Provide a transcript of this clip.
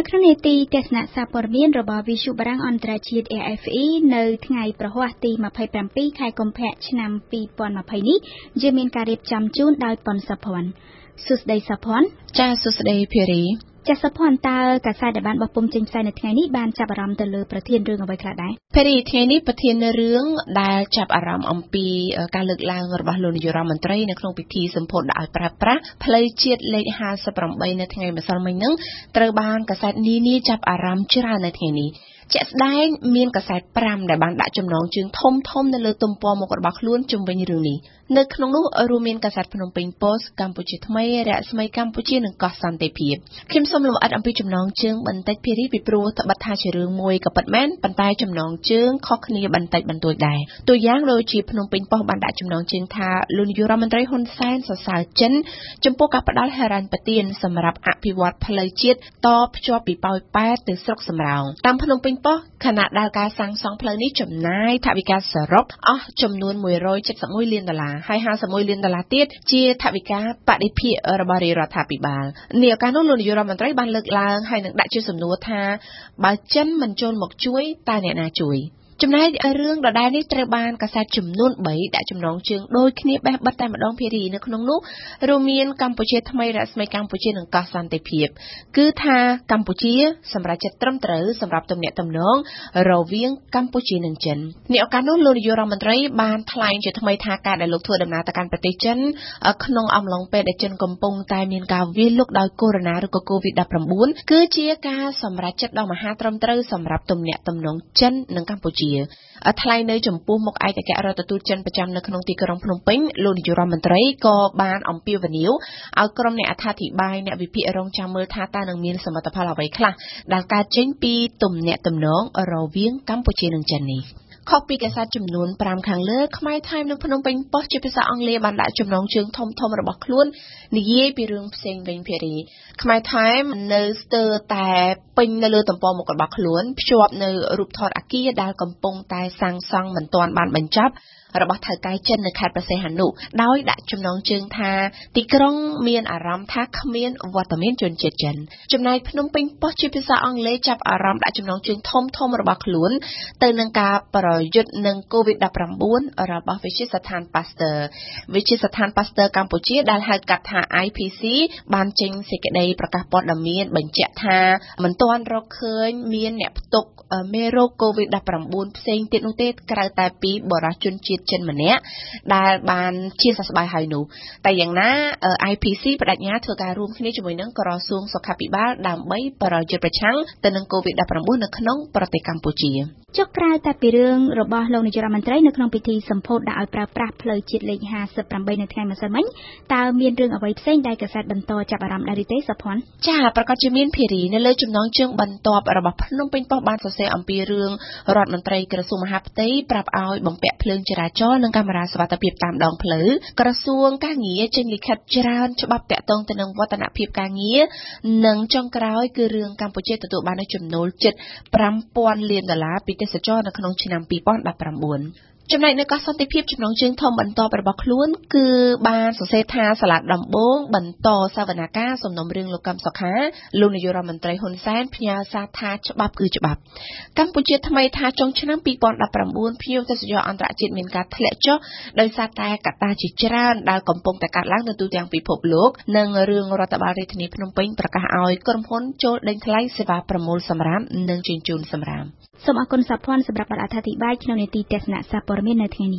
នៅក្នុងនេតិទស្សនៈសារព័ត៌មានរបស់វិទ្យុបារាំងអន្តរជាតិ AFE នៅថ្ងៃប្រហ័សទី27ខែកុម្ភៈឆ្នាំ2020នេះយើងមានការរៀបចំជូនដោយប៉ុនសុភ័ណ្ឌសួស្តីសុភ័ណ្ឌចាសួស្តីភារី ចាសសុភ័ណ្ឌតើកាសែតដែលបានបោះពុម្ពចេញផ្សាយនៅថ្ងៃនេះបានចាប់អារម្មណ៍ទៅលើប្រធានរឿងអ្វីខ្លះដែរភារីថ្ងៃនេះប្រធានរឿងដែលចាប់អារម្មណ៍អំពីការលើកឡើងរបស់លោកនាយករដ្ឋមន្ត្រីនៅក្នុងពិធីសម្ពោធដាក់ឲ្យប្រើប្រាស់ផ្លូវជាតិលេខ58នៅថ្ងៃម្សិលមិញហ្នឹងត្រូវបានកាសែតនានាចាប់អារម្មណ៍ច្រើននៅថ្ងៃនេះ ជាក់ស្ដែងមានកសែត5ដែលបានដាក់ចំណងជើងធំធំនៅលើទំព័រមុខរបស់ខ្លួនជំវិញរឿងនេះនៅក្នុងនោះរួមមានកសែតភ្នំពេញប៉ុស្តិ៍កម្ពុជាថ្មីរស្មីកម្ពុជានិងកោះសន្តិភាពខ្ញុំសូមលម្អិតអំពីចំណងជើងបន្តិចភារីពីព្រោះត្បិតថាជារឿងមួយក៏ពិតមែនប៉ុន្តែចំណងជើងខុសគ្នាបន្តិចបន្តួចដែរតួយ៉ាងដូចជាភ្នំពេញប៉ុស្តិ៍បានដាក់ចំណងជើងថាលោកនាយករដ្ឋមន្ត្រីហ៊ុនសែនសរសើរចិនចំពោះការផ្ដល់ហិរញ្ញប្បទានសម្រាប់អភិវឌ្ឍផ្លូវជាតិតភ្ជាប់ពីប៉ោយប៉ែតទៅស្រុកសំរោងតាមភ្នំពេញប៉ុស្តិ៍ខណៈដែលការសាងសង់ផ្លូវនេះចំណាយថវិកាសរុបអស់ចំនួន171លានដុល្លារហើយ51លានដុល្លារទៀតជាថវិកាបដិភាគរបស់រាជរដ្ឋាភិបាលនាឱកាសនោះលោកនាយករដ្ឋមន្ត្រីបានលើកឡើងហើយនឹងដាក់ជាសំណួរថាបើចិនមិនចូលមកជួយតើអ្នកណាជួយ ចំណែករឿងដដែលនេះត្រូវបានកាសែតចំនួន3ដាក់ចំណងជើងដូចគ្នាបេះបិទតែម្ដងភារីនៅក្នុងនោះរួមមានកម្ពុជាថ្មីរស្មីកម្ពុជានិងកោះសន្តិភាព គឺថាកម្ពុជាសម្រាប់ចិត្តត្រឹមត្រូវសម្រាប់ទំនាក់ទំនងរវាងកម្ពុជានិងចិននេះឱកាសនោះលោកនាយករដ្ឋមន្ត្រីបានថ្លែងជាថ្មីថាការដែលលោកធ្វើដំណើរទៅកាន់ប្រទេសចិនក្នុងអំឡុងពេលដែលចិនកំពុងតែមានការវាយលុកដោយកូវីដ -19 ឬក៏ COVID-19 គឺជាការសម្រេចចិត្តដ៏មហាត្រឹមត្រូវសម្រាប់ទំនាក់ទំនងចិននិងកម្ពុជាថ្លែងនៅចំពោះមុខឯកអគ្គរដ្ឋទូតចិនប្រចាំនៅក្នុងទីក្រុងភ្នំពេញលោកនាយករដ្ឋមន្ត្រីក៏បានអំពាវនាវឲ្យក្រុមអ្នកអត្ថាធិប្បាយអ្នកវិភាគរងចាំមើលថាតើនឹងមានសមិទ្ធផលអ្វីខ្លះដែលកើតចេញពីទំនាក់ទំនងរវាងកម្ពុជានិងចិននេះ ខុសពីកាសែតចំនួន5ខាងលើខ្មែរថៃនៅភ្នំពេញប៉ុស្តិ៍ជាភាសាអង់គ្លេសបានដាក់ចំណងជើងធំធំរបស់ខ្លួននិយាយពីរឿងផ្សេងវិញភារីខ្មែរថៃនៅស្ទើរតែពេញនៅលើទំព័រមុខរបស់ខ្លួនភ្ជាប់នៅរូបថតអគារដែលកំពុងតែសាងសង់មិនទាន់បានបញ្ចប់របស់ថៅកែចិននៅខេត្តព្រះសីហនុដោយដាក់ចំណងជើងថាទីក្រុងមានអារម្មណ៍ថាគ្មានវត្តមានជនជាតិចិនចំណែកភ្នំពេញប៉ុស្តិ៍ជាភាសាអង់គ្លេសចាប់អារម្មណ៍ដាក់ចំណងជើងធំធំរបស់ខ្លួន ទៅនឹងការប្រយុទ្ធនឹង COVID-19 របស់វិទ្យាស្ថាន Pasteur វិទ្យាស្ថាន Pasteur កម្ពុជាដែលហៅកាត់ថា IPC បានចេញសេចក្តីប្រកាសព័ត៌មានបញ្ជាក់ថាមិនទាន់រកឃើញមានអ្នកផ្ទុកមេរោគ COVID-19 ផ្សេងទៀតនោះទេក្រៅតែពីបរិជនជាតិចិនម្នាក់ដែលបានជាសះស្បើយហើយនោះតែយ៉ាងណា IPC បដិញ្ញាធ្វើការរួមគ្នាជាមួយនឹងក្រសួងសុខាភិបាលដើម្បីប្រយុទ្ធប្រឆាំងទៅនឹង COVID-19 នៅក្នុងប្រទេសកម្ពុជាចុះក្រៅតែពីរឿងរបស់លោកនាយករដ្ឋមន្ត្រីនៅក្នុងពិធីសម្ពោធដាក់ឲ្យប្រើប្រាស់ផ្លូវជាតិលេខ58នៅថ្ងៃម្សិលមិញតើមានរឿងអ្វីផ្សេងដែលកាសែតបន្តចាប់អារម្មណ៍ដែរឬទេសុភ័ណ្ឌចាប្រកាសជាមានភារីនៅលើចំណងជើងបន្ទាប់របស់ភ្នំពេញប៉ុស្តិ៍បានសរសេរអំពីរឿងរដ្ឋមន្ត្រីក្រសួងមហាផ្ទៃប្រាប់ឲ្យបំពាក់ភ្លើងចរាចរណ៍និងកាមេរ៉ាសុវត្ថិភាពតាមដងផ្លូវក្រសួងការងារចេញលិខិតច្រើនច្បាប់តាក់ទងទៅនឹងវឌ្ឍនភាពការងារនិងចុងក្រោយគឺរឿងកម្ពុជាទទួលបាននូវចំណូលជិត5000លានដុល្លារពីទេសចរនៅក្នុងឆ្នាំ2019 ចំណែកនៅកោះសន្តិភាពចំណងជើងធំបន្តរបស់ខ្លួន គឺបានសរសេរថាសាលាដំបងបន្តសវនកម្មសំណុំរឿងលោកកឹមសុខាលោកនាយករដ្ឋមន្ត្រីហ៊ុនសែនផ្ញើសារថាច្បាប់គឺច្បាប់កម្ពុជាថ្មីថាចុងឆ្នាំ2019ភ្ញៀវទេសចរអន្តរជាតិមានការធ្លាក់ចុះដោយសារតែកត្តាជាច្រើនដែលកំពុងតែកើតឡើងនៅទូទាំងពិភពលោកនិងរឿងរដ្ឋបាលរាជធានីភ្នំពេញប្រកាសឲ្យក្រុមហ៊ុនចូលដេញថ្លៃសេវាប្រមូលសម្រាមនិងជញ្ជូនសម្រាមសូមអរគុណសាភ័ណ្ឌសម្រាប់បទអត្ថាធិប្បាយក្នុងនេតិទស្សនៈសាព័ត៌មាននៅថ្ងៃនេះ